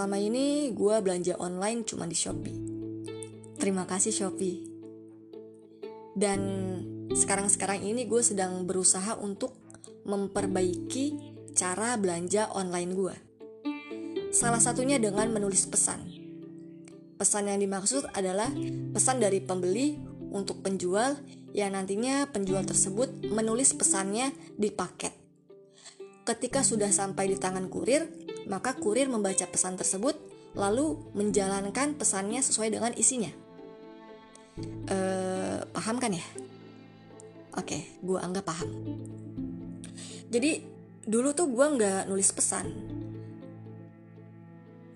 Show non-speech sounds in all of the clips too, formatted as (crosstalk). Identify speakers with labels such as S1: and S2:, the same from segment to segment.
S1: selama ini gue belanja online cuma di Shopee. Terima kasih Shopee. Dan sekarang-sekarang ini gue sedang berusaha untuk memperbaiki cara belanja online gue. Salah satunya dengan menulis pesan. Pesan yang dimaksud adalah pesan dari pembeli untuk penjual yang nantinya penjual tersebut menulis pesannya di paket. Ketika sudah sampai di tangan kurir, maka kurir membaca pesan tersebut lalu menjalankan pesannya sesuai dengan isinya. Eh, paham kan ya? Oke, gue anggap paham. Jadi dulu tuh gue nggak nulis pesan.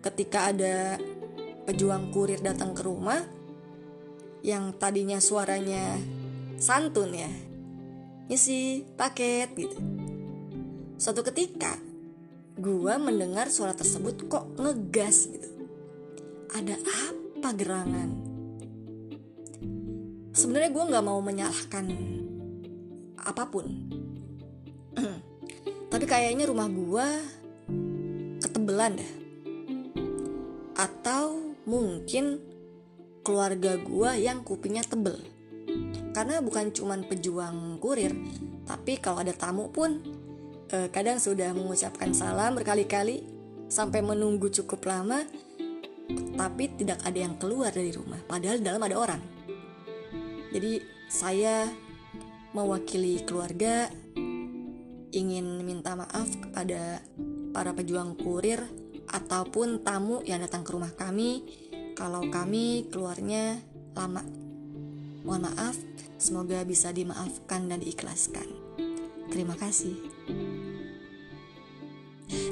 S1: Ketika ada pejuang kurir datang ke rumah, yang tadinya suaranya santun ya, isi paket gitu. Suatu ketika, gue mendengar suara tersebut kok ngegas gitu. Ada apa gerangan? Sebenarnya gue nggak mau menyalahkan apa pun. (clears throat) Tapi kayaknya rumah gua ketebelan dah. Atau mungkin keluarga gua yang kupingnya tebel. Karena bukan cuman pejuang kurir, tapi kalau ada tamu pun eh, kadang sudah mengucapkan salam berkali-kali sampai menunggu cukup lama tapi tidak ada yang keluar dari rumah padahal dalam ada orang. Jadi saya mewakili keluarga ingin minta maaf kepada para pejuang kurir ataupun tamu yang datang ke rumah kami kalau kami keluarnya lama. Mohon maaf, semoga bisa dimaafkan dan diikhlaskan. Terima kasih.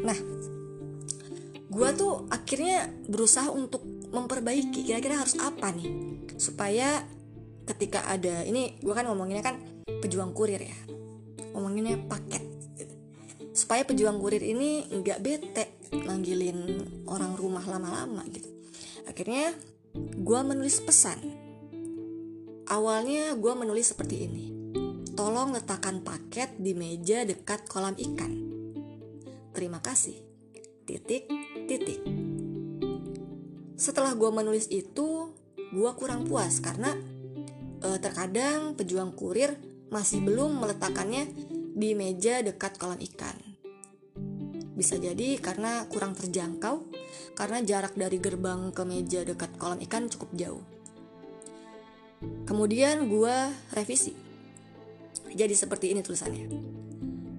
S1: Nah, gue tuh akhirnya berusaha untuk memperbaiki kira-kira harus apa nih supaya ketika ada ini gue kan ngomonginnya kan pejuang kurir ya ngomonginnya paket supaya pejuang kurir ini nggak bete manggilin orang rumah lama-lama gitu. Akhirnya gue menulis pesan. Awalnya gue menulis seperti ini tolong letakkan paket di meja dekat kolam ikan terima kasih titik titik setelah gue menulis itu gue kurang puas karena uh, terkadang pejuang kurir masih belum meletakkannya di meja dekat kolam ikan. Bisa jadi karena kurang terjangkau, karena jarak dari gerbang ke meja dekat kolam ikan cukup jauh. Kemudian gue revisi. Jadi seperti ini tulisannya.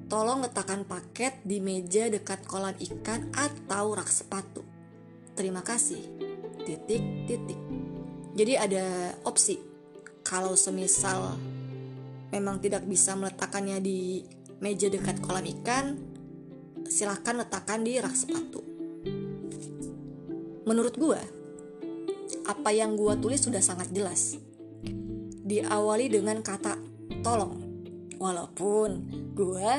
S1: Tolong letakkan paket di meja dekat kolam ikan atau rak sepatu. Terima kasih. Titik titik. Jadi ada opsi kalau semisal memang tidak bisa meletakkannya di meja dekat kolam ikan, silahkan letakkan di rak sepatu. Menurut gue, apa yang gue tulis sudah sangat jelas. Diawali dengan kata tolong, walaupun gue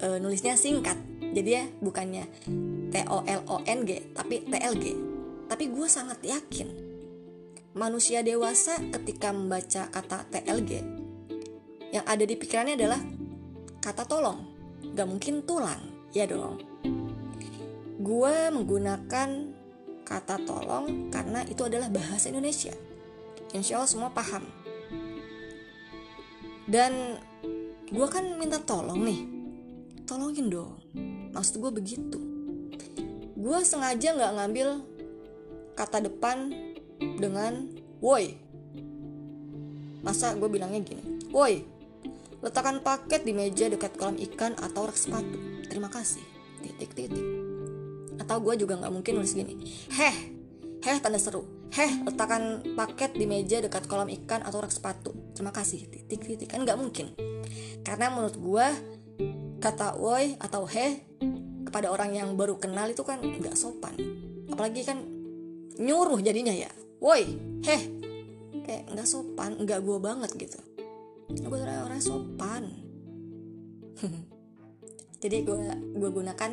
S1: e, nulisnya singkat, jadi ya bukannya T O L O N G tapi T L G. Tapi gue sangat yakin manusia dewasa ketika membaca kata TLG yang ada di pikirannya adalah kata tolong. Gak mungkin tulang ya dong. Gue menggunakan kata tolong karena itu adalah bahasa Indonesia. Insya Allah semua paham. Dan gue kan minta tolong nih. Tolongin dong. Maksud gue begitu. Gue sengaja nggak ngambil kata depan dengan woi. Masa gue bilangnya gini? Woi letakkan paket di meja dekat kolam ikan atau rak sepatu. Terima kasih. Titik titik. Atau gue juga nggak mungkin nulis gini. Heh heh tanda seru. Heh letakkan paket di meja dekat kolam ikan atau rak sepatu terima kasih. Titik titik kan nggak mungkin. Karena menurut gue kata woi atau heh kepada orang yang baru kenal itu kan nggak sopan. Apalagi kan nyuruh jadinya ya. Woi heh kayak nggak sopan nggak gue banget gitu. Gue orang orang sopan. (laughs) Jadi gue gue gunakan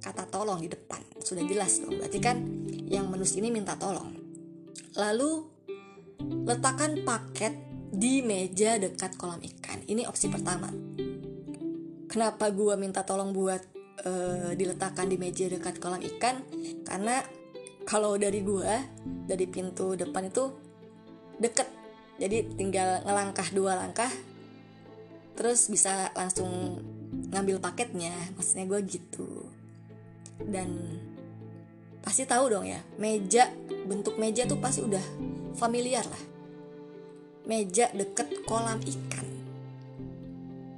S1: kata tolong di depan. Sudah jelas dong. Berarti kan yang menulis ini minta tolong. Lalu letakkan paket di meja dekat kolam ikan. Ini opsi pertama. Kenapa gue minta tolong buat uh, diletakkan di meja dekat kolam ikan? Karena kalau dari gua dari pintu depan itu deket. Jadi tinggal ngelangkah dua langkah terus bisa langsung ngambil paketnya. Maksudnya gue gitu. Dan pasti tahu dong ya meja bentuk meja tuh pasti udah familiar lah meja deket kolam ikan.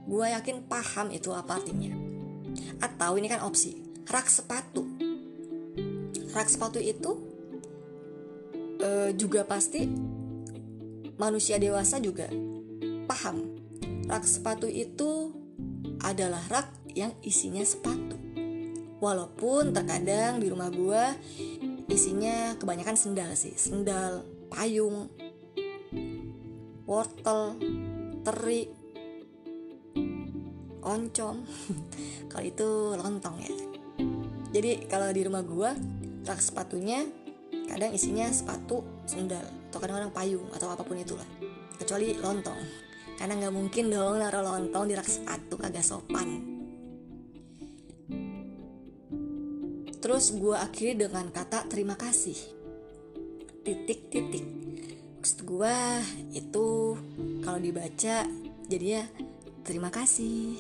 S1: Gue yakin paham itu apa artinya. Atau ini kan opsi rak sepatu. Rak sepatu itu uh, juga pasti manusia dewasa juga paham. Rak sepatu itu adalah rak yang isinya sepatu. Walaupun terkadang di rumah gue isinya kebanyakan sendal sih sendal payung wortel teri oncom. (laughs) Kalau itu lontong ya. Jadi kalau di rumah gue rak sepatunya kadang isinya sepatu sendal atau kadang-kadang payung atau apa pun itulah. Kecuali lontong. Karena nggak mungkin dong naruh lontong di rak sepatu kagak sopan. Terus gue akhiri dengan kata terima kasih. Titik-titik maksud gue itu kalau dibaca jadinya terima kasih.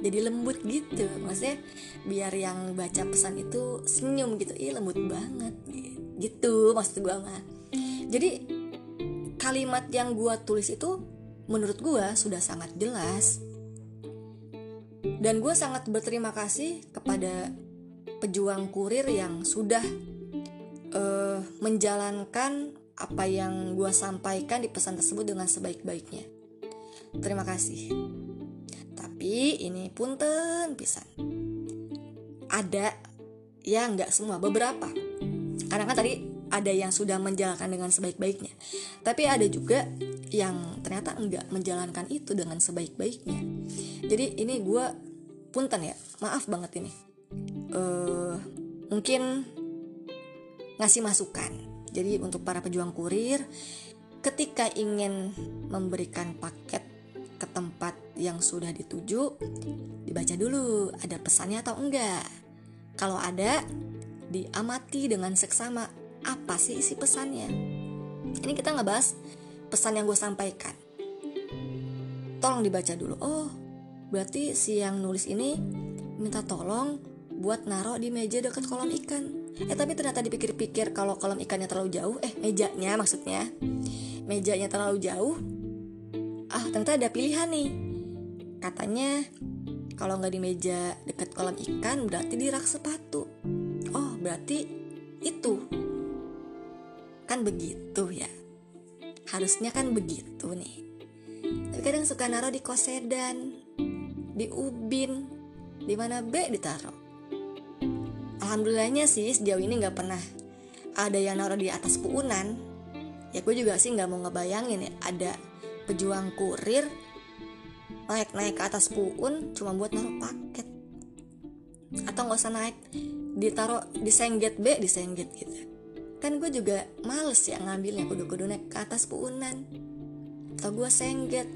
S1: Jadi lembut gitu. Maksudnya biar yang baca pesan itu senyum gitu. Ih lembut banget gitu maksud gue mah. Jadi kalimat yang gue tulis itu menurut gue sudah sangat jelas. Dan gue sangat berterima kasih kepada pejuang kurir yang sudah uh, menjalankan apa yang gue sampaikan di pesan tersebut dengan sebaik-baiknya. Terima kasih. Tapi ini punten pisan. Ada ya nggak semua, beberapa. Karena kan tadi ada yang sudah menjalankan dengan sebaik-baiknya. Tapi ada juga yang ternyata enggak menjalankan itu dengan sebaik-baiknya. Jadi ini gue punten ya, maaf banget ini. Uh, mungkin ngasih masukan. Jadi untuk para pejuang kurir, ketika ingin memberikan paket ke tempat yang sudah dituju, dibaca dulu ada pesannya atau enggak. Kalau ada, diamati dengan seksama apa sih isi pesannya. Ini kita ngebahas pesan yang gue sampaikan. Tolong dibaca dulu. Oh, berarti si yang nulis ini minta tolong buat naruh di meja dekat kolam ikan. Eh tapi ternyata dipikir-pikir kalau kolam ikannya terlalu jauh, eh mejanya maksudnya, mejanya terlalu jauh, ah ternyata ada pilihan nih. Katanya kalau nggak di meja dekat kolam ikan berarti di rak sepatu. Oh berarti itu. Kan begitu ya. Harusnya kan begitu nih. Tapi kadang suka naruh di kosedan di ubin di mana B ditaruh alhamdulillahnya sih sejauh ini nggak pernah ada yang naruh di atas puunan ya gue juga sih nggak mau ngebayangin ya ada pejuang kurir naik-naik ke atas puun cuma buat naruh paket. Atau nggak usah naik ditaruh di sengget B di sengget gitu. Kan gue juga males ya ngambilnya kudu-kudu naik ke atas puunan atau gue sengget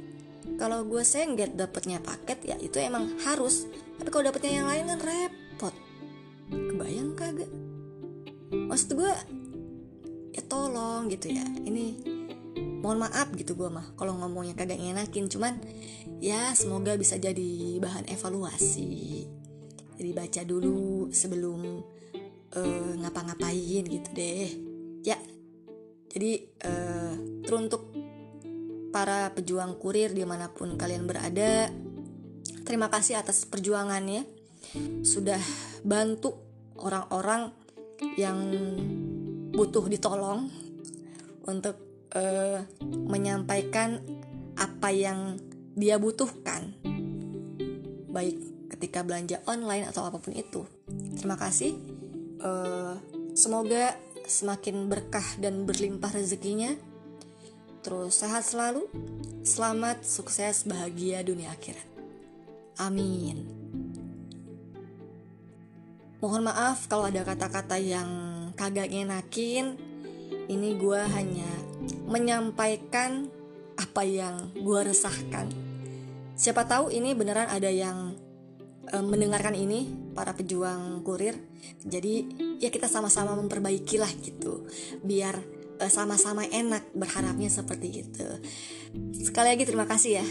S1: kalau gue sengget dapetnya paket ya itu emang harus. Tapi kalau dapetnya yang lain kan repot kebayang kagak? Maksud gue ya tolong gitu ya. Ini mohon maaf gitu gue mah kalau ngomongnya kagak ngenakin. Cuman ya semoga bisa jadi bahan evaluasi. Jadi baca dulu sebelum uh, ngapa-ngapain gitu deh. Ya jadi uh, teruntuk para pejuang kurir di mana pun kalian berada terima kasih atas perjuangannya. Sudah bantu orang-orang yang butuh ditolong untuk uh, menyampaikan apa yang dia butuhkan. Baik ketika belanja online atau apa pun itu. Terima kasih. Uh, semoga semakin berkah dan berlimpah rezekinya. Terus sehat selalu. Selamat sukses bahagia dunia akhirat. Amin mohon maaf kalau ada kata-kata yang kagak ngenakin. Ini gue hanya menyampaikan apa yang gue resahkan. Siapa tahu ini beneran ada yang uh, mendengarkan ini para pejuang kurir. Jadi ya kita sama-sama memperbaiki lah gitu biar uh, sama-sama enak berharapnya seperti itu. Sekali lagi terima kasih ya